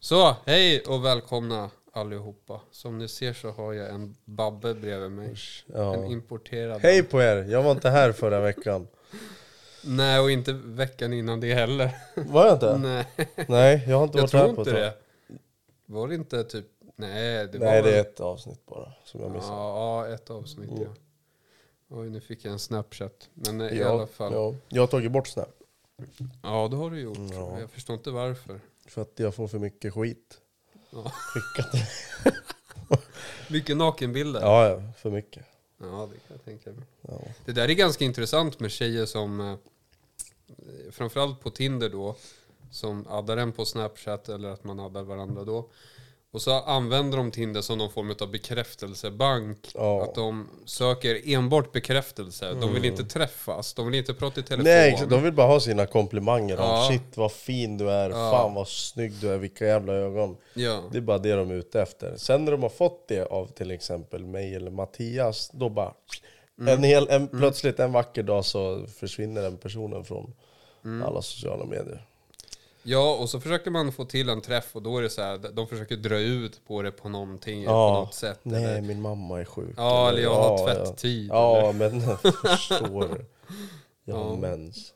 Så, hej och välkomna allihopa. Som ni ser så har jag en Babbe bredvid mig. En Ja. importerad. Hej på er! Jag var inte här förra veckan. Nej, och inte veckan innan det heller. Var jag inte? Nej, Nej, jag har inte jag varit här på ett tag. det. Var det inte typ... Nej, det var Nej, det är ett avsnitt bara som jag missade. Ja, ja, ett avsnitt Mm. ja. Oj, nu fick jag en Snapchat. Men eh, i Ja, alla fall. Ja. Ja. Jag har tagit bort Snap. det har du gjort. Ja. Jag förstår inte varför. För att jag får för mycket skit. Ja. Skickat. Mycket nakenbilder. Ja, ja, för mycket. Ja, det kan jag tänka mig. Ja. Det där är ganska intressant med tjejer som, eh, framförallt på Tinder då, som addar en på Snapchat eller att man addar varandra då. Och så använder de Tinder som någon form av bekräftelsebank. Ja. Att de söker enbart bekräftelse. De vill inte träffas, de vill inte prata i telefon. Nej, exakt. de vill bara ha sina komplimanger. Ja. Om, Shit vad fin du är, Ja. fan vad snygg du är, vilka jävla ögon. Ja. Det är bara det de är ute efter. Sen när de har fått det av till exempel mig eller Mattias, då bara... Mm. En hel, en, plötsligt en vacker dag så försvinner den personen från Mm. alla sociala medier. Ja, och så försöker man få till en träff och då är det så här, de försöker dra ut på det på någonting, på Ja, något sätt. nej eller- min mamma är sjuk. Ja, eller jag har ja, tvätttid. Ja, ja men jag förstår. Jag har Ja. mens.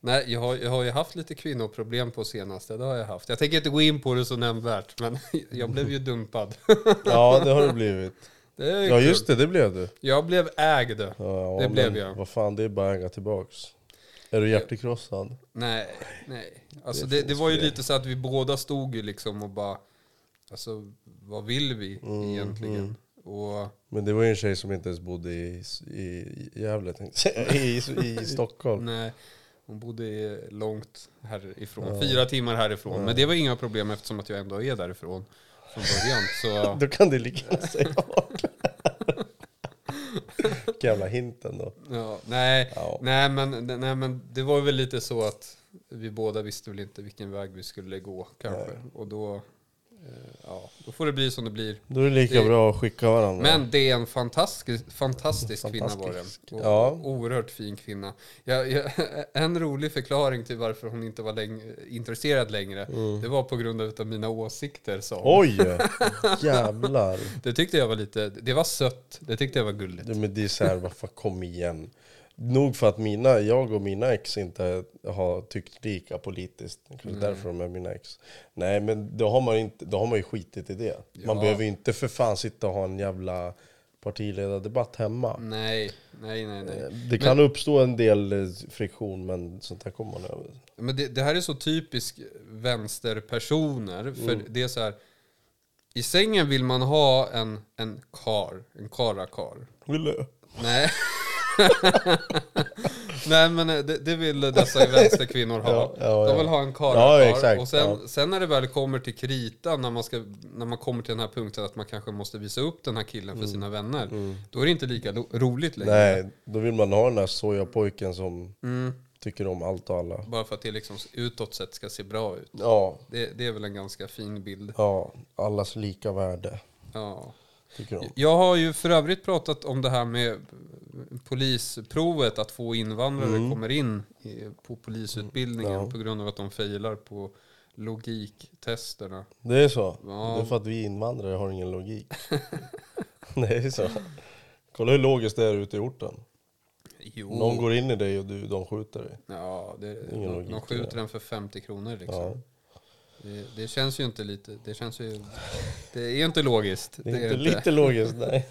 Nej, jag har, jag har ju haft lite kvinnoproblem på senaste. Det har jag haft. Jag tänker inte gå in på det så nämnvärt, men jag blev ju dumpad. Ja, det har du blivit. Ja kul. just det, det blev du. Jag blev ägd. Ja, Det blev jag. Vad fan, det är bara att äga tillbaks. Är du hjärtekrossad? Nej, nej. Alltså Det det, det, var ju lite så att vi båda stod ju liksom och bara... Alltså, vad vill vi Mm, egentligen? Och Men det var ju en tjej som inte ens bodde i, i, i Gävle, säga. I, i Stockholm. nej, hon bodde långt härifrån. Fyra timmar härifrån. Men det var inga problem eftersom att jag ändå är därifrån från början. Så... Då kan du lika gärna säga Jävla hinten då. Ja, nej, Ja. nej, men, nej, men det var väl lite så att vi båda visste väl inte vilken väg vi skulle gå kanske. Och då, ja, då får det bli som det blir. Då är det lika Det- bra att skicka varandra. Men det är en fantastisk, fantastisk kvinna var det. Fantastisk, Och, ja. Oerhört fin kvinna. Jag, jag, en rolig förklaring till varför hon inte var läng- intresserad längre, det var på grund av mina åsikter. Hon. Oj! Jävlar. Det tyckte jag var lite, det var sött, det tyckte jag var gulligt. Men det är såhär, vad fan kom igen. Nog för att mina, jag och mina ex inte har tyckt lika politiskt. Kanske därför de är mina ex. Nej men då har man, inte, då har man ju skitit i det. Man Ja. behöver ju inte för fan sitta och ha en jävla partiledardebatt hemma. Nej, nej, nej, nej. Eh, Det kan uppstå en del eh, friktion men sånt här kommer man över. Men det, det här är så typisk vänsterpersoner. För Mm. det är så här. I sängen vill man ha en, en kar, en karakar. Nej. Nej men det, det vill dessa vänsterkvinnor ha. Ja, ja, De ja. vill ha en exakt, och sen, sen när det väl kommer till kritan, när man, ska, när man kommer till den här punkten att man kanske måste visa upp den här killen för sina vänner. Då är det inte lika roligt längre. Mm. Nej, då vill man ha den där sojapojken som Mm, tycker om allt och alla. bara för att det liksom utåt sett ska se bra ut. Ja, Det, det är väl en ganska fin bild. ja, allas lika värde Ja. Tycker de. Jag har ju för övrigt pratat om det här med polisprovet, att få invandrare kommer in på polisutbildningen Mm. Ja. på grund av att de failar på logiktesterna. Det är så? Ja. Det är för att vi invandrare har ingen logik. det är så. Kolla hur logiskt det är ute i orten. Jo, Någon går in i dig och du, de skjuter dig. ja, det, ingen de, logik de skjuter den för 50 kronor liksom. Ja. Det, det känns ju inte lite, det känns ju, det är inte logiskt. Det är inte lite logiskt, nej.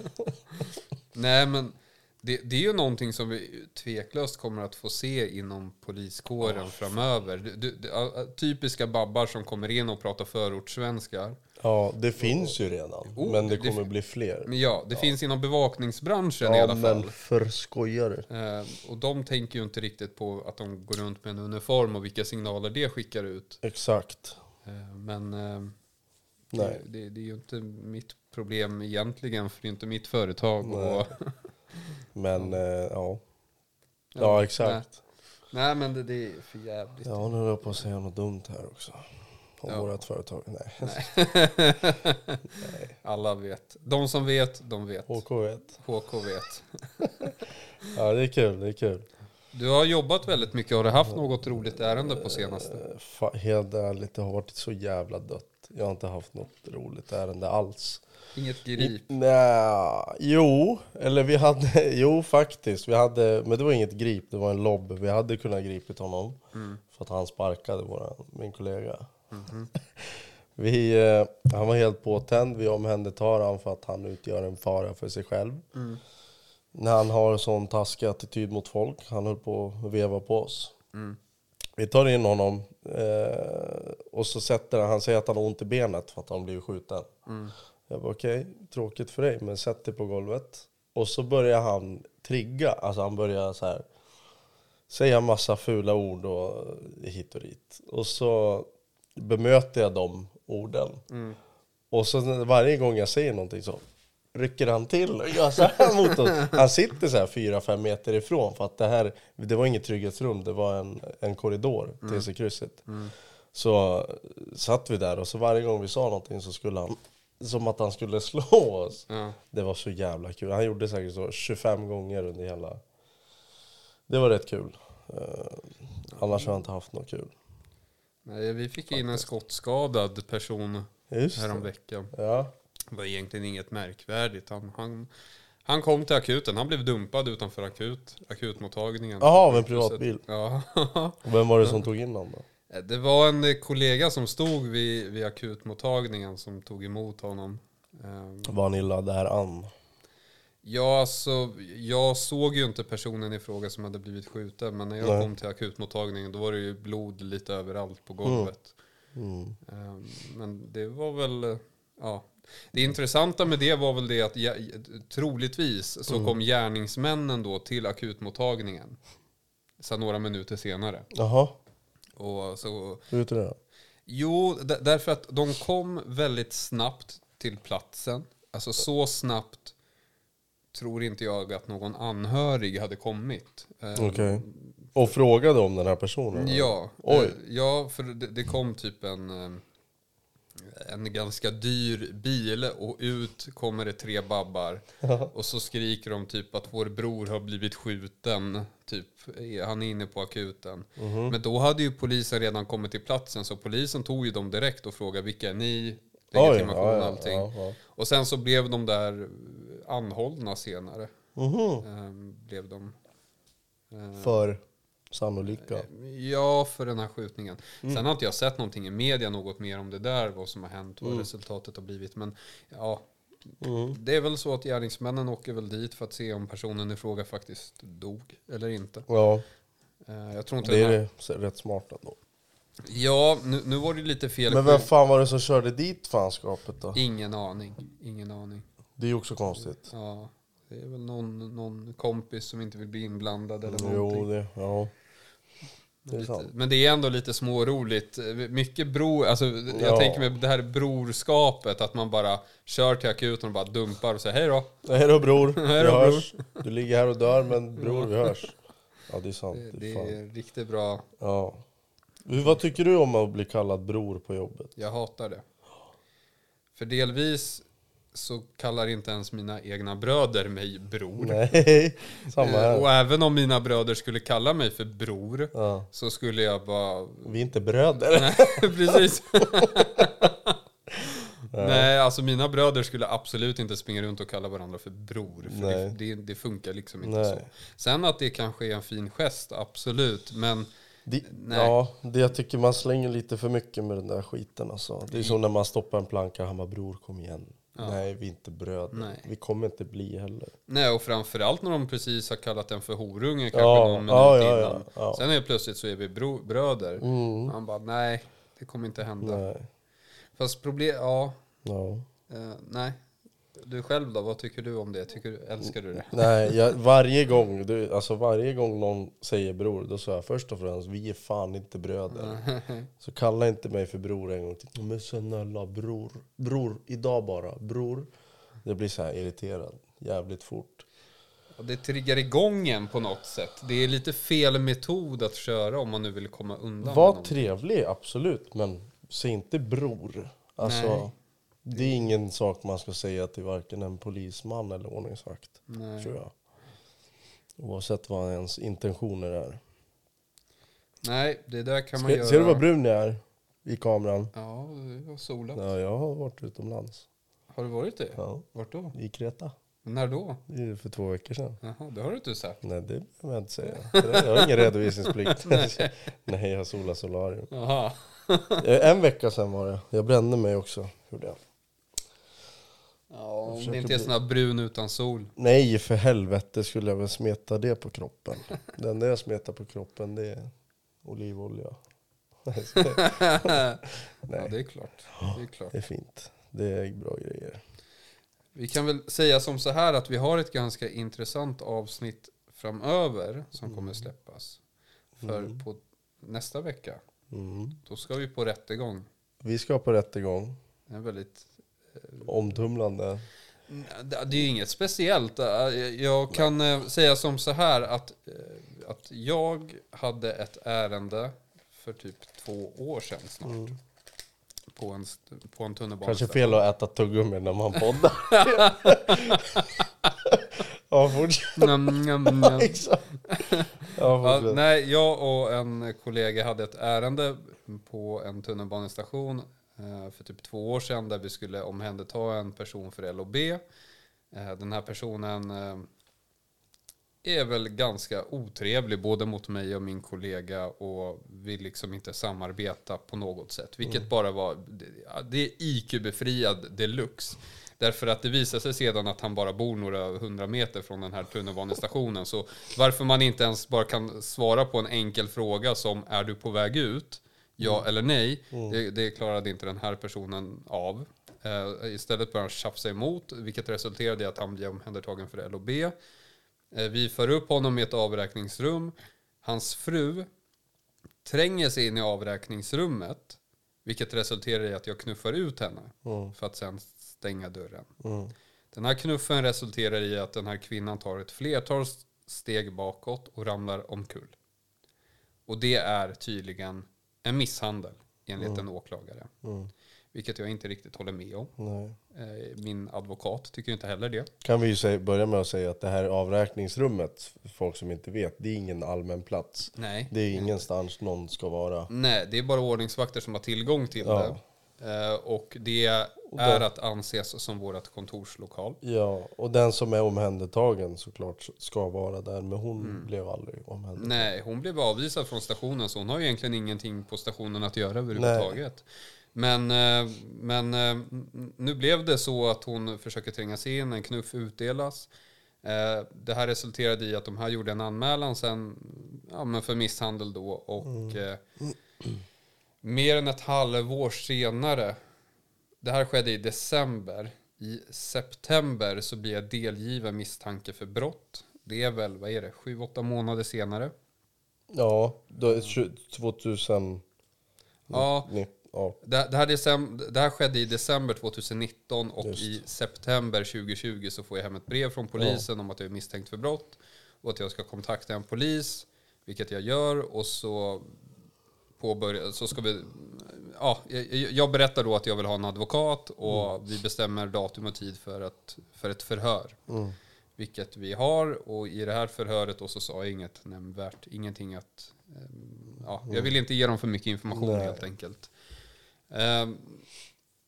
Nej men det, det är ju någonting som vi tveklöst kommer att få se inom poliskåren framöver. Du, du, typiska babbar som kommer in och pratar förortssvenskar. Ja, det finns ju redan. Oh, men det det- kommer bli fler. Men ja, det finns inom bevakningsbranschen i Ja, alla fall. men för skojare. Eh, och de tänker ju inte riktigt på att de går runt med en uniform och vilka signaler det skickar ut. Exakt. Eh, men eh, Nej. det, det, det är ju inte mitt problem egentligen, för det är inte mitt företag. Nej. Och, Men eh, ja. Ja, exakt. nej men det, det är för jävligt. Ja, nu höll jag på att säga något dumt här också. Om Ja. vårt företag. Nej. Alla vet. De som vet, de vet. HK vet. HK vet. Ja, det är kul. Det är kul. Du har jobbat väldigt mycket. Har du haft något roligt ärende på senaste? Eh, Helt ärligt, det har varit så jävla dött. Jag har inte haft något roligt ärende alls. Inget grip. Nej, jo, eller vi hade, jo faktiskt. Vi hade, men det var inget grip, det var en lobb. Vi hade kunnat gripit honom. För att han sparkade våra, min kollega. vi, eh, han var helt påtänd, vi omhändertar honom för att han utgör en fara för sig själv. När han har sån taskig attityd mot folk, han höll på att veva på oss. Vi tar in honom eh, och så sätter han, han säger att han har ont i benet för att han blivit skjuten. Jag bara okej, tråkigt för dig, men sätt dig på golvet. Och så börjar han trigga, alltså han börjar så här säga massa fula ord och hit och dit. Och så bemöter jag de orden. Och så varje gång jag säger någonting så rycker han till och gör så här mot oss. Han sitter så här fyra fem meter ifrån för att det här, det var inget trygghetsrum, det var en, en korridor, TC-krysset. Så satt vi där och så varje gång vi sa någonting så skulle han, som att han skulle slå oss. Ja. Det var så jävla kul. Han gjorde säkert så 25 gånger under hela... Det var rätt kul. Uh, annars har jag inte haft något kul. Nej, vi fick in en skottskadad person Just häromveckan. Ja. Det var egentligen inget märkvärdigt. Han, han, han kom till akuten. Han blev dumpad utanför akut, akutmottagningen. Jaha, av en privatbil. Ja. Och vem var det som tog in honom då? Det var en kollega som stod vid, vid akutmottagningen som tog emot honom. Ehm, Var han illa däran? Ja, alltså, jag såg ju inte personen i fråga som hade blivit skjuten. Men när jag Nej. kom till akutmottagningen då var det ju blod lite överallt på golvet. Mm. Ehm, Men det var väl, eh, ja. Det intressanta med det var väl det att ja, troligtvis så kom gärningsmännen då till akutmottagningen. Så några minuter senare. Jaha, Och så, hur vet du det? jo, d- därför att de kom väldigt snabbt till platsen. Alltså så snabbt tror inte jag att någon anhörig hade kommit. Ehm, Okej. Och frågade om den här personen? Ja, Oj. ja för det, det kom typ en, eh, en ganska dyr bil och ut kommer det tre babbar. Och så skriker de typ att vår bror har blivit skjuten. Typ, han är inne på akuten. Men då hade ju polisen redan kommit till platsen så polisen tog ju dem direkt och frågade vilka är ni? Legitimation och ja, ja, allting. ja. Och sen så blev de där anhållna senare. Mhm. Ehm, blev de. Ehm, För sannolika? Ja, för den här skjutningen. Sen har inte jag sett någonting i media något mer om det där, vad som har hänt, vad resultatet har blivit. Men ja, det är väl så att gärningsmännen åker väl dit för att se om personen i fråga faktiskt dog eller inte. Ja, Eh, Jag tror inte det här... är så- rätt smart ändå. Ja, nu, nu var det lite fel. Men vem fan var det som körde dit fanskapet då? Ingen aning. Ingen aning. Det är ju också konstigt. Ja, det är väl någon, någon kompis som inte vill bli inblandad eller någonting. Jo, det, ja. Det är Lite, sant. men det är ändå lite småroligt. Mycket bror, alltså jag Ja. tänker mig det här brorskapet, att man bara kör till akuten och bara dumpar och säger hej då. Hej då bror, vi Hej då, bror. hörs. Du ligger här och dör men bror vi hörs. Ja det är sant. Det, Det är riktigt bra. Ja. Vad tycker du om att bli kallad bror på jobbet? Jag hatar det. För delvis så kallar inte ens mina egna bröder mig bror. Nej, samma Eh, Och här. även om mina bröder skulle kalla mig för bror Ja. så skulle jag bara... Vi är inte bröder. Nej, precis. Nej, alltså mina bröder skulle absolut inte springa runt och kalla varandra för bror. För det, Nej. det, det funkar liksom inte Nej. så. Sen att det kanske är en fin gest, absolut. Men Det, Nej. ja, det jag tycker man slänger lite för mycket med den där skiten alltså. Det är som när man stoppar en planka och han bara bror kom igen. Nej, vi är inte bröder. Nej. Vi kommer inte bli heller. nej, och framförallt när de precis har kallat en för horunge kanske Ja, någon minut ja, ja, innan. ja, ja. Sen är plötsligt så är vi bro, bröder. Mm. Han bara, nej, det kommer inte hända. Nej. Fast problem, ja, Ja. eh, nej. Du själv då, vad tycker du om det? Tycker du, älskar du det? Nej, jag, varje gång, du, alltså varje gång någon säger bror, då säger jag först och främst, vi är fan inte bröder. Så kalla inte mig för bror en gång till. Men snälla bror, bror, idag bara, bror. Det blir så här irriterad, jävligt fort. Och Det triggar igång en på något sätt. Det är lite fel metod att köra om man nu vill komma undan. Var trevlig, absolut, men säg inte bror. Alltså, Nej. Det är ingen sak man ska säga till varken en polisman eller ordningsvakt, Nej. tror jag. Oavsett vad ens intentioner är. Nej, det där kan man Ska, göra. ser du vad brun jag är? i kameran. Ja, du har solat. Ja, jag har varit utomlands. Har du varit det? Ja, Vart då? i Kreta. När då? Det är för två veckor sedan. Jaha, det har du inte sagt. Nej, det behöver jag inte säga. Jag har ingen redovisningsplikt. Nej, jag solar solarium. Jaha. Eh, En vecka sedan var det. Jag brände mig också. Gjorde jag. Ja, om det inte är bli- sån här brun utan sol. Nej, för helvete skulle jag väl smeta det på kroppen. Det enda jag smetar på kroppen det är olivolja. Ja, Nej, det är klart. Det är klart. det är fint. Det är bra grejer. Vi kan väl säga som så här att vi har ett ganska intressant avsnitt framöver som kommer släppas. För Mm. på nästa vecka, Mm. då ska vi på rättegång. Vi ska på rättegång. Är väldigt... Omtumlande. Det det är ju inget speciellt. Jag kan eh, säga som så här att, eh, att jag hade ett ärende för typ två år sedan snart. Mm. På en, på en tunnelbana. Kanske fel att äta tuggummi när man poddar. ja, fortsätt. Ja, Ja, nej, jag och en kollega hade ett ärende på en tunnelbanestation för typ två år sedan där vi skulle omhänderta en person för LOB. Eh, Den här personen eh, är väl ganska otrevlig både mot mig och min kollega och vill liksom inte samarbeta på något sätt. Vilket bara var, det är IQ-befriad deluxe. Därför att det visar sig sedan att han bara bor några hundra meter från den här tunnelbanestationen. Så varför man inte ens bara kan svara på en enkel fråga som är du på väg ut? Ja eller nej. Det, det klarade inte den här personen av. Eh, istället började han tjafsa emot, vilket resulterade i att han blev omhändertagen för LOB. Eh, vi för upp honom i ett avräkningsrum. Hans fru tränger sig in i avräkningsrummet, vilket resulterar i att jag knuffar ut henne Mm. för att sen stänga dörren. Mm. Den här knuffen resulterar i att den här kvinnan tar ett flertal steg bakåt och ramlar omkull. Och det är tydligen en misshandel enligt en åklagare. Mm. Vilket jag inte riktigt håller med om. Nej. Eh, Min advokat tycker inte heller det. Kan vi ju säga, börja med att säga att det här avräkningsrummet, för folk som inte vet, det är ingen allmän plats. Nej. Det är ingenstans någon ska vara. Nej, det är bara ordningsvakter som har tillgång till Ja. det. Eh, Och det är att anses som vårt kontorslokal. Ja, och den som är omhändertagen såklart ska vara där, men hon blev aldrig omhändertagen. Nej, hon blev avvisad från stationen så hon har egentligen ingenting på stationen att göra överhuvudtaget. Men, eh, men eh, nu blev det så att hon försöker tränga sig in, en knuff utdelas. Det här resulterade i att de här gjorde en anmälan sen ja, men för misshandel då och eh, mer än ett halvår senare, det här skedde i december, i september så blir jag delgiven misstanke för brott. Det är väl, vad är det, sju, åtta månader senare. Ja, då är tju- 2000... Ja, ja. det, det, här decem, det här skedde i december 2019 och Just. i september 2020 så får jag hem ett brev från polisen om att jag är misstänkt för brott och att jag ska kontakta en polis, vilket jag gör och så påbörja, så ska vi, ja, jag, berättar då att jag vill ha en advokat och vi bestämmer datum och tid för, att, för ett förhör. Mm. Vilket vi har och i det här förhöret då så sa jag inget nämnvärt, ingenting att, ehm, ja, jag vill inte ge dem för mycket information Nej. helt enkelt. Ehm,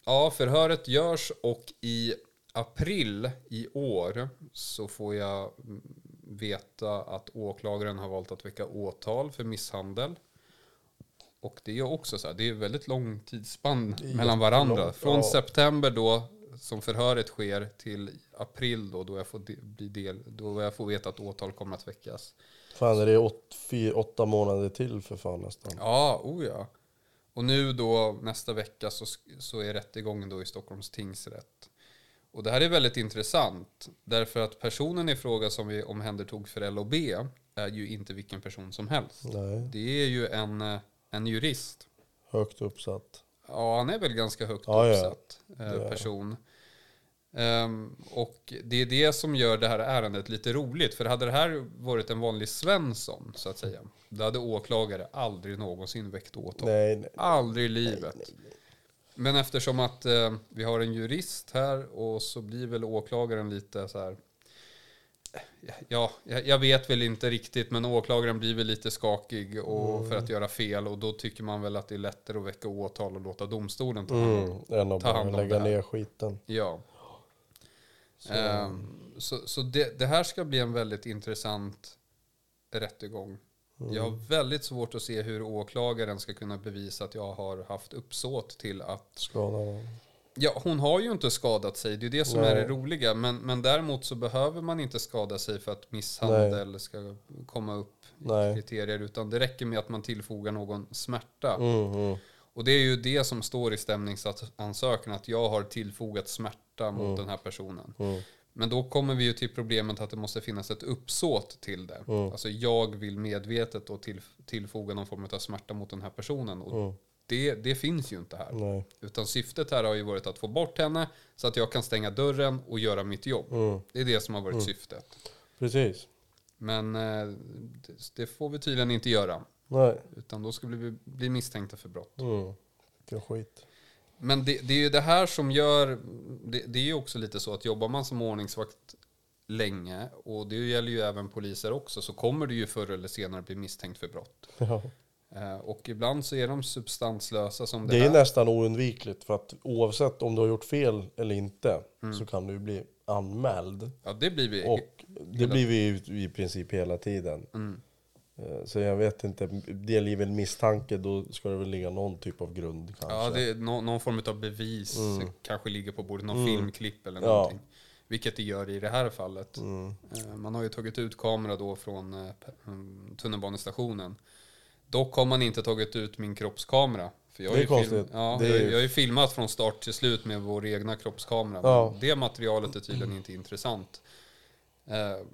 ja, förhöret görs och i april i år så får jag mm, veta att åklagaren har valt att väcka åtal för misshandel. Och det är också så här, det är väldigt lång tidsspann mellan varandra. jättelångt, Från ja. september då, som förhöret sker, till april då, då jag får, bli del, då jag får veta att åtal kommer att väckas. Fan, är det åt, fyra, åtta månader till för fan nästan? Ja, oh ja. Och nu då nästa vecka så, så är rättegången då i Stockholms tingsrätt. Och det här är väldigt intressant. Därför att personen i fråga som vi omhändertog för LOB är ju inte vilken person som helst. Nej, Det är ju en, eh, en jurist. högt uppsatt. Ja, han är väl ganska högt Ja, ja. uppsatt eh, Det är person. Ehm, och det är det som gör det här ärendet lite roligt. För hade det här varit en vanlig Svensson, så att säga, då hade åklagare aldrig någonsin väckt åtal. Nej, nej. Aldrig i livet. Men eftersom att eh, vi har en jurist här och så blir väl åklagaren lite så här Ja, jag vet väl inte riktigt, men åklagaren blir väl lite skakig och, för att göra fel och då tycker man väl att det är lättare att väcka åtal och låta domstolen ta hand om Mm, än att Ta hand om lägga det ner skiten. Ja. Så, så, så det, det här ska bli en väldigt intressant rättegång. Jag har väldigt svårt att se hur åklagaren ska kunna bevisa att jag har haft uppsåt till att... Skada någon. Ja, hon har ju inte skadat sig, det är det som Nej. är det roliga. Men, men däremot så behöver man inte skada sig för att misshandel ska komma upp i Nej. kriterier. Utan det räcker med att man tillfogar någon smärta. Mm, mm. Och det är ju det som står i stämningsansökan, att jag har tillfogat smärta mot den här personen. Mm. Men då kommer vi ju till problemet att det måste finnas ett uppsåt till det. Mm. Alltså jag vill medvetet då till, tillfoga någon form av smärta mot den här personen. Och Mm. Det, det finns ju inte här. Nej. Utan syftet här har ju varit att få bort henne så att jag kan stänga dörren och göra mitt jobb. Mm. Det är det som har varit syftet. Precis. Men eh, det, får vi tydligen inte göra. Nej. Utan då ska vi bli misstänkta för brott. Mm. Vilken skit. Men det, det är ju det här som gör, det, det är ju också lite så att jobbar man som ordningsvakt länge, och det gäller ju även poliser också, så kommer du ju förr eller senare bli misstänkt för brott. Ja. Eh, och ibland så är de substanslösa som det, Det är här. nästan oundvikligt för att oavsett om du har gjort fel eller inte Mm. så kan du bli anmäld. Ja, det blir vi. Och det blir vi i princip hela tiden. Mm. Eh, Så jag vet inte, del i väl misstanke då ska det väl ligga någon typ av grund kanske. Ja, det är nå- någon form av bevis kanske ligger på bordet, någon filmklipp eller Mm. Ja. någonting. Vilket det gör i det här fallet. Mm. Eh, Man har ju tagit ut kamera då från mm, tunnelbanestationen. Dock har man inte tagit ut min kroppskamera. För jag Det är konstigt. ja, Det är jag, jag ju filmat från start till slut med vår egna kroppskamera. Ja. Men det materialet är tydligen inte intressant. Eh,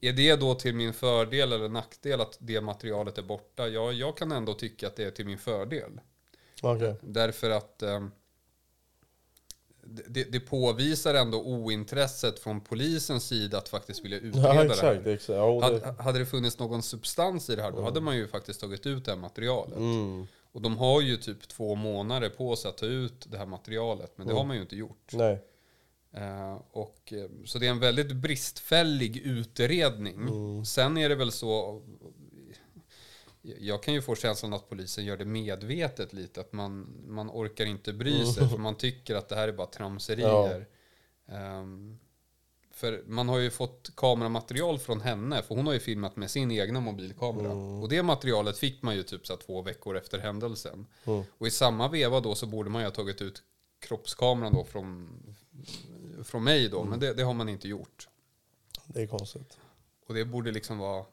är det då till min fördel eller nackdel att det materialet är borta? Ja, jag kan ändå tycka att det är till min fördel. Okej. Därför att eh, det, det påvisar ändå ointresset från polisens sida att faktiskt vilja utreda Ja det här. exakt, exakt. Ja, Hade, hade det funnits någon substans i det här, då hade man ju faktiskt tagit ut det här materialet. mm. Och de har ju typ två månader på sig att ta ut det här materialet, men det har man ju inte gjort. Nej. Eh, och, eh, så det är en väldigt bristfällig utredning. Sen är det väl så, jag kan ju få känslan att polisen gör det medvetet lite, att man, man orkar inte bry sig, för man tycker att det här är bara tramserier. Ehm, för man har ju fått kameramaterial från henne, för hon har ju filmat med sin egna mobilkamera. Och det materialet fick man ju typ så två veckor efter händelsen. Mm. Och i samma veva då så borde man ju ha tagit ut kroppskameran då från, från mig då, men det, det har man inte gjort. Det är konstigt. Och det borde liksom vara,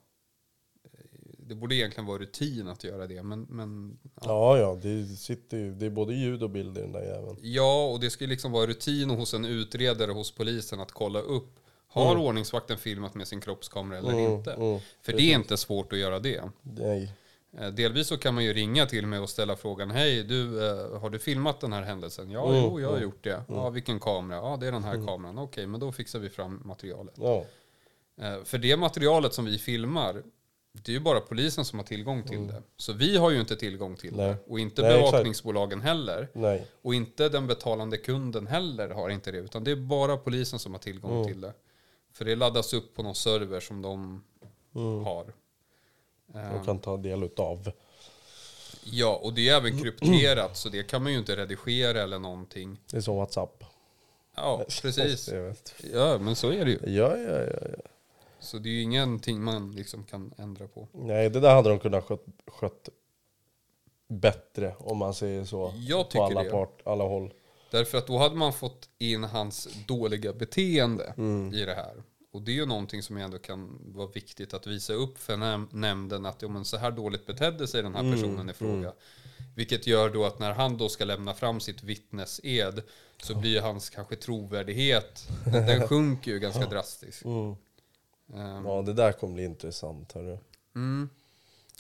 det borde egentligen vara rutin att göra det, men, men Ja, ja, det sitter ju, det är både ljud och bild i den där jäveln. Ja, och det ska liksom vara rutin hos en utredare hos polisen att kolla upp. Har ordningsvakten filmat med sin kroppskamera eller Mm, inte? mm, För det är inte svårt att göra det. Nej. Eh, Delvis så kan man ju ringa till mig och ställa frågan Hej, du, eh, har du filmat den här händelsen? Ja, Mm, jo, jag har mm, gjort det. Ja, vilken kamera? Ja, det är den här kameran. Okej, men då fixar vi fram materialet. Ja. Eh, För det materialet som vi filmar, det är ju bara polisen som har tillgång till det. Så vi har ju inte tillgång till Nej. det. Och inte Nej, exakt. bevakningsbolagen heller. Nej. Och inte den betalande kunden heller har inte det, utan det är bara polisen som har tillgång Mm. till det. För det laddas upp på någon server som de Mm. har. De kan ta del utav. Ja, och det är även krypterat, så det kan man ju inte redigera eller någonting. Det är som WhatsApp. Ja, precis. Ja, men så är det ju. Ja, ja, ja, ja. Så det är ju ingenting man liksom kan ändra på. Nej, det där hade de kunnat skött, skött bättre om man säger så. Jag på tycker alla, det. part, alla håll. Därför att då hade man fått in hans dåliga beteende Mm. i det här. Och det är ju någonting som ändå kan vara viktigt att visa upp för näm- nämnden att ja, men så här dåligt betedde sig den här Mm, personen i fråga. Vilket gör då att när han då ska lämna fram sitt vittnesed så blir hans kanske trovärdighet, den, den sjunker ju ganska drastiskt. Ehm, Ja, det där kommer bli intressant. Hörru. mm.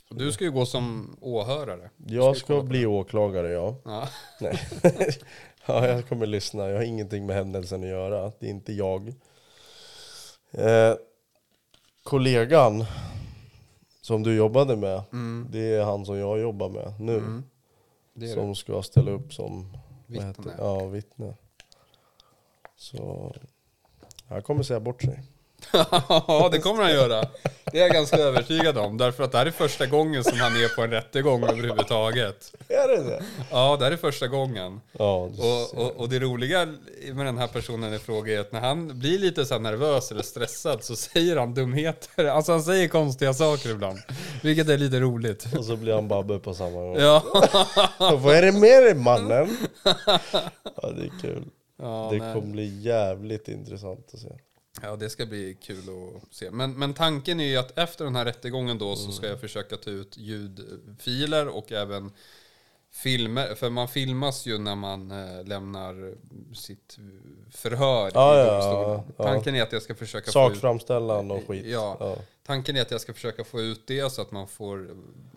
Och du ska ju gå som åhörare. Jag ska på bli åklagare, ja. Ja. Nej. ja, jag kommer lyssna. Jag har ingenting med händelsen att göra. Det är inte jag. Eh, kollegan som du jobbade med, Mm. det är han som jag jobbar med nu. Mm. Som det. ska ställa upp som Vittne. Ja, vittne. Så han kommer säga bort sig. Ja, det kommer han göra. Det är jag ganska övertygad om. Därför att det här är första gången som han är på en rättegång överhuvudtaget. Är det det? Ja, det här är första gången. Ja, Och, och, och det roliga med den här personen i fråga är att när han blir lite så nervös eller stressad så säger han dumheter. Alltså han säger konstiga saker ibland. Vilket är lite roligt. och så blir han Babbe på samma gång. Ja, Vad är det med dig mannen? Ja, det är kul. ja, det kommer bli jävligt intressant att se. Ja det ska bli kul att se. Men, men tanken är ju att efter den här rättegången då så Mm. ska jag försöka ta ut ljudfiler och även filmer. För man filmas ju när man eh, lämnar sitt förhör Ja, i ja, domstolen. ja. Tanken är att jag ska försöka få ut Sakframställan och skit. Ja. Ja. Tanken är att jag ska försöka få ut det så att man får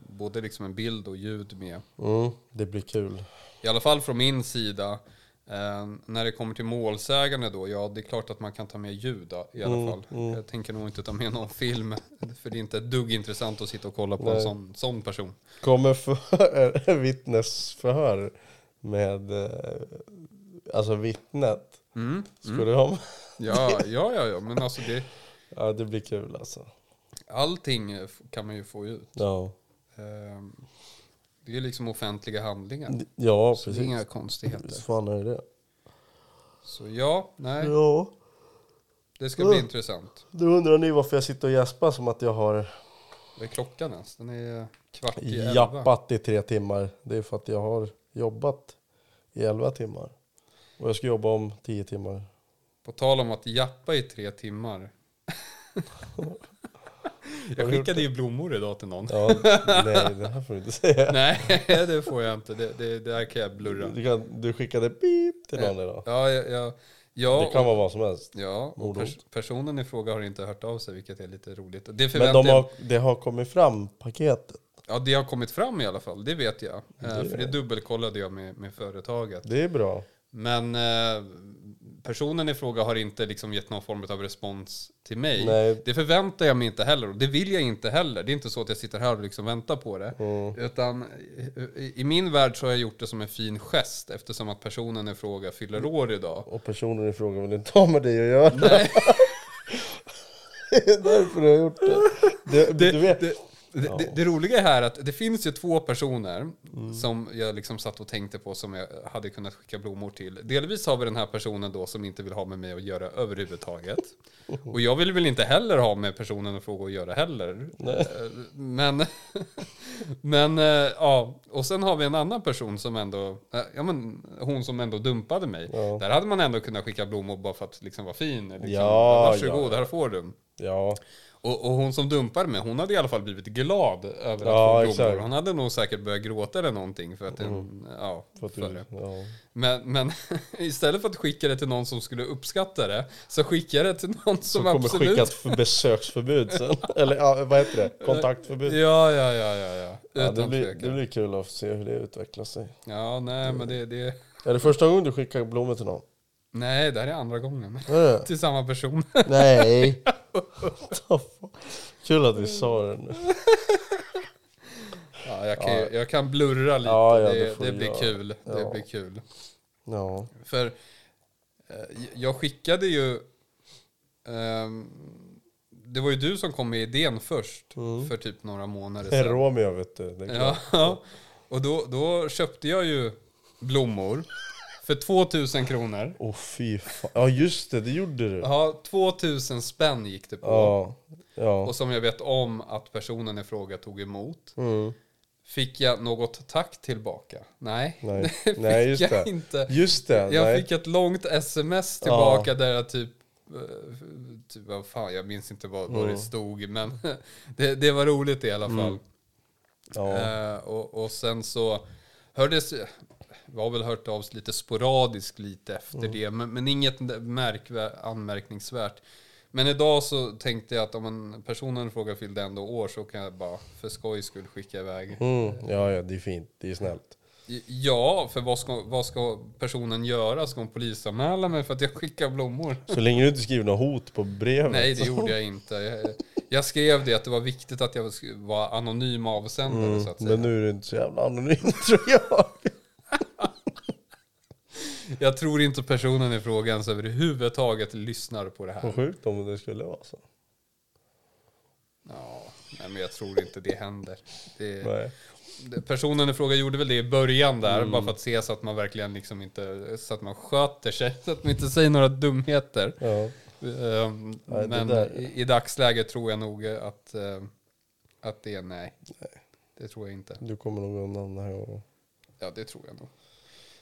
både liksom en bild och ljud med. Mm, det blir kul. I alla fall från min sida. Eh, när det kommer till målsägande då, ja det är klart att man kan ta med ljud i alla Mm, fall. Jag tänker nog inte ta med någon film. För det är inte ett dugg intressant att sitta och kolla på en Nej. sån, sån person. Kommer för, vittnesförhör med eh, alltså vittnet. Mm. Skulle du ha med? Ja, ja, ja, ja, men alltså det, Ja, det blir kul alltså. allting eh, kan man ju få ut. Ja, Eh, det är liksom offentliga handlingar. ja Så det är precis. inga konstigheter. Visst fan är det Så ja, nej, Ja. det ska bli intressant. Då undrar ni varför jag sitter och gäspar som att jag har Vad är klockan ens? Den är kvart i elva. jappat i tre timmar. Det är för att jag har jobbat i elva timmar. Och jag ska jobba om tio timmar. På tal om att jappa i tre timmar. Jag skickade ju blommor idag till någon. Ja, nej, det här får du inte säga. Nej, det får jag inte. Det, det, det här kan jag blurra. Du, kan, du skickade pip till någon idag. Ja, ja, ja, ja, Det kan och, vara vad som helst. ja och pers personen i fråga har inte hört av sig, vilket är lite roligt. Det Men de har, det har kommit fram paketet. Ja, det har kommit fram i alla fall, det vet jag. Eh, Det- För det dubbelkollade jag med, med företaget. Det är bra. Men eh, personen i fråga har inte liksom gett någon form av respons till mig. Nej. Det förväntar jag mig inte heller och det vill jag inte heller. Det är inte så att jag sitter här och liksom väntar på det. Mm. Utan i, i min värld så har jag gjort det som en fin gest eftersom att personen i fråga fyller år idag. Och personen i fråga vill inte ha med dig att göra. det är därför du har gjort det. det, Det, du vet. det, det, det, det roliga är här att det finns ju två personer Mm. som jag liksom satt och tänkte på som jag hade kunnat skicka blommor till. Delvis har vi den här personen då som inte vill ha med mig att göra överhuvudtaget. Och jag vill väl inte heller ha med personen i fråga att göra heller. Eh, Men, men eh, ja, och sen har vi en annan person som ändå, eh, ja men hon som ändå dumpade mig. Ja. Där hade man ändå kunnat skicka blommor bara för att liksom vara fin. Liksom, Ja, Varsågod, ja. här får du. Ja, Och, och hon som dumpade mig, hon hade i alla fall blivit glad över att Ja, få blommor. Mm. Hon hade nog säkert börjat gråta eller någonting för att den, ja, för att för det. ja. Men, men istället för att skicka det till någon som skulle uppskatta det, så skickar jag det till någon som, Som kommer absolut... skicka ett för- besöksförbud sen. Eller ja, vad heter det? Kontaktförbud. Ja, ja, ja, ja, ja. Ja, det, blir, det blir kul att se hur det utvecklar sig. Ja, nej, men det, det... Är det första gången du skickar blommor till någon? Nej, det här är andra gången. Det? till samma person. Nej. Kul att vi sa det nu. Ja, jag, kan, ju- jag kan blurra lite. Ja, ja, det, det blir kul. Det Ja. blir kul. Ja. För eh, jag skickade ju... ehm, det var ju du som kom med idén först. För typ några månader sedan. Romeo vet du. Ja, och då, då köpte jag ju blommor för 2000 kronor. Åh fy fan. Ja just det, det gjorde du. Ja, 2000 spänn gick det på. Ja. Ja. Och som jag vet om att personen i fråga tog emot. Mm. Fick jag något tack tillbaka? Nej, Nej. det fick Nej, just jag det. inte. Just det. Jag nej. fick ett långt sms tillbaka där jag typ, eh, typ vad fan, jag minns inte vad, vad Mm. det stod, men det, det var roligt i alla fall. Ja. Eh, och, och sen så hördes, vi har väl hört av oss lite sporadiskt lite efter Mm. det, men, men inget märkvär, anmärkningsvärt. Men idag så tänkte jag att om en personen frågar fyllde ändå år så kan jag bara för skojs skull skicka iväg. Mm. ja, ja, det är fint. Det är snällt. Ja, för vad ska, vad ska personen göra? Ska hon polisanmäla mig för att jag skickar blommor? Så länge du inte skriver något hot på brevet. Nej, det gjorde jag inte. Jag, jag skrev det att det var viktigt att jag var anonym avsändare så att säga. Mm, Men nu är du inte så jävla anonym tror jag. Jag tror inte personen i fråga ens överhuvudtaget lyssnar på det Vad här. sjukt om det skulle vara så. Ja, nej, men jag tror inte det händer. Det, Nej. det- personen i fråga gjorde väl det i början där, bara för att se så att man verkligen liksom inte, så att man sköter sig, så att man inte säger några dumheter. Ja. Ehm, Nej, det men i, i dagsläget tror jag nog att, eh, att det är nej. Det tror jag inte. Du kommer nog undan den här gången. Ja, det tror jag nog.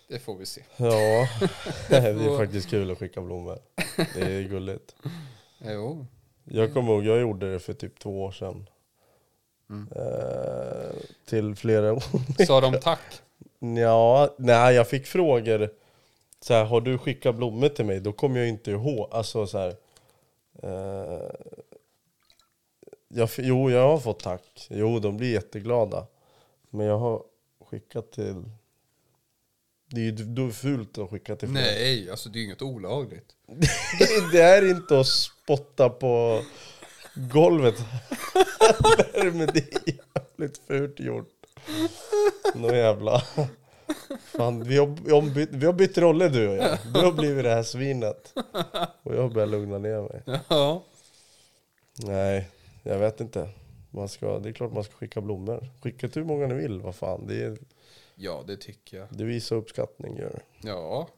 Det får vi se. Ja, det är faktiskt kul att skicka blommor. Det är gulligt. Jo. Jag kommer ihåg, jag gjorde det för typ två år sedan. Mm. Eh, till flera Sa de tack? Ja, nej jag fick frågor. Så här, har du skickat blommor till mig? Då kommer jag inte ihåg. Alltså så här. Eh, jag, jo, jag har fått tack. Jo, de blir jätteglada. Men jag har skickat till... Det är ju då fult att skicka till flera. Nej, alltså det är ju inget olagligt. Det, är inte att spotta på golvet. Men det är jävligt fult gjort. Nå jävla... Fan, vi, har, bytt, vi har bytt roller du och jag. Du har blivit det här svinet. Och jag börjar lugna ner mig. Ja. Nej, jag vet inte. Man ska, det är klart man ska skicka blommor. Skicka hur många ni vill, vad fan. Det, är, Ja, det tycker jag. det visar uppskattning. Gör. det. Ja.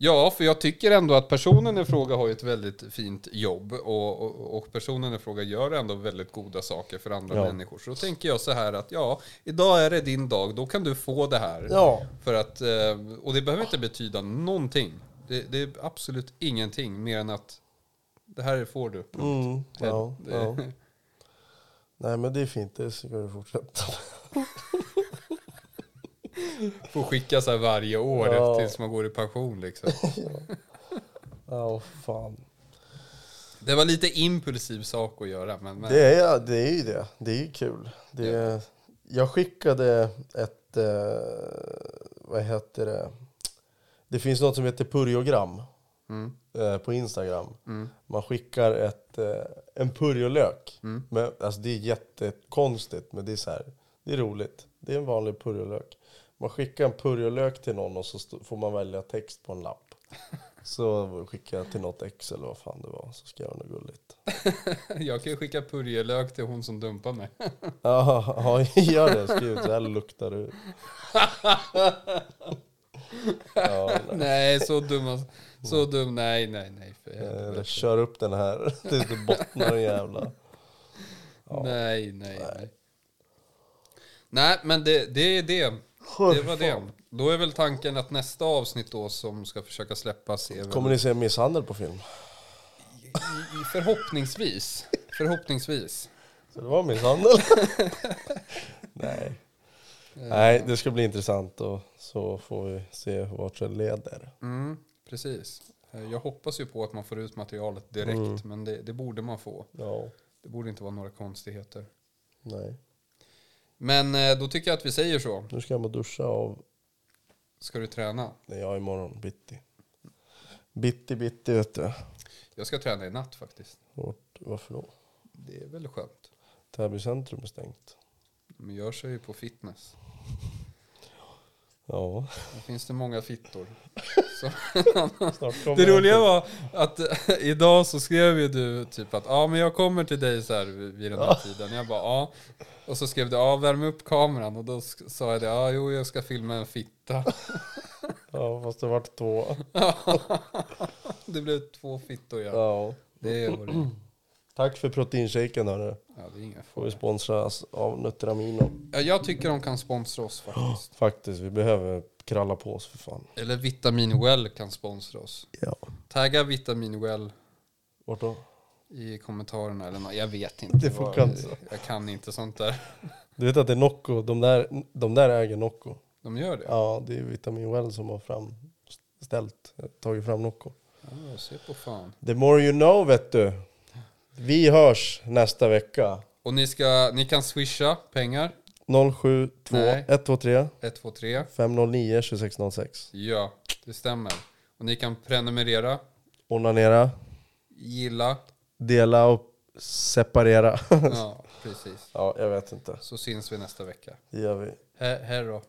Ja, för jag tycker ändå att personen i fråga har ett väldigt fint jobb och, och, och personen i fråga gör ändå väldigt goda saker för andra Ja. människor. Så då tänker jag så här att ja, idag är det din dag, då kan du få det här. Ja. För att, eh, och det behöver inte betyda någonting. Det, det är absolut ingenting mer än att det här får du. Mm, ja, ja. Nej men det är fint, det ska du fortsätta Får skicka så här varje år Ja. tills man går i pension liksom. Ja, fan. Det var lite impulsiv sak att göra. Men, men Det är, det är ju det. Det är ju kul. Det är, Jag skickade ett, eh, vad heter det? Det finns något som heter purjogram mm, eh, på Instagram. mm, Man skickar ett, eh, en purjolök. Mm. Men, alltså det är jättekonstigt men det är så här, det är roligt. Det är en vanlig purjolök. Man skickar en purjolök till någon och så får man välja text på en lapp. Så skickar jag till något ex eller vad fan det var, så skrev jag något gulligt. jag kan ju skicka purjelök till hon som dumpar mig. Ja, ja, gör det. Skriv så här luktar du. Ja, nej. nej, så dum. Så dum. Nej, nej, nej. För Eller kör upp den här tills du bottnar den jävla. Ja. Nej, nej, nej. Nej, men det, det är det. Det var det. Då är väl tanken att nästa avsnitt då som ska försöka släppas är väl... Kommer ni se misshandel på film? Förhoppningsvis. Förhoppningsvis. Så det var misshandel? Nej. Nej, det ska bli intressant och så får vi se vart det leder. Mm, precis. Eh, Jag hoppas ju på att man får ut materialet direkt, Mm. men det, det borde man få. Ja, Det borde inte vara några konstigheter. nej. Men eh, då tycker jag att vi säger så. Nu ska jag bara duscha av. Ska du träna? Nej, jag imorgon bitti. Bitti, bitti vet du. Jag ska träna i natt faktiskt. Vart, varför då? Det är väl skönt. Täby centrum är stängt. Man gör sig ju på fitness. Ja, Då finns det många fittor. Det roliga var att eh, idag så skrev ju du typ att ja men jag kommer till dig så här vid den här tiden. Jag bara ja. Och så skrev du ja värm upp kameran och då sa jag det ja jo jag ska filma en fitta. Ja, fast det vart två. det blev två fittor ja. Ja. Det var det. Tack för proteinshaken hörru. Ja det är inga Får vi sponsras av Nutramino. Ja, jag tycker de kan sponsra oss faktiskt. Faktiskt, vi behöver kralla på oss för fan. Eller Vitamin Well kan sponsra oss. Ja. Tagga Vitamin Well Vart då? i kommentarerna eller något. Jag vet inte. Det funkar inte så. Jag kan inte sånt där. Du vet att det är Nocco, de där, de där äger Nocco. De gör det? Ja, det är Vitamin Well som har framställt, tagit fram Nocco. Ja, se på fan. The more you know vet du. Vi hörs nästa vecka. Och ni, ska, ni kan swisha pengar. 072 Nej. 123 123. 509 2606. Ja, det stämmer. Och ni kan prenumerera, Onanera, gilla. dela och separera. Ja, precis. ja, jag vet inte. Så syns vi nästa vecka. Det gör vi. He- hej då.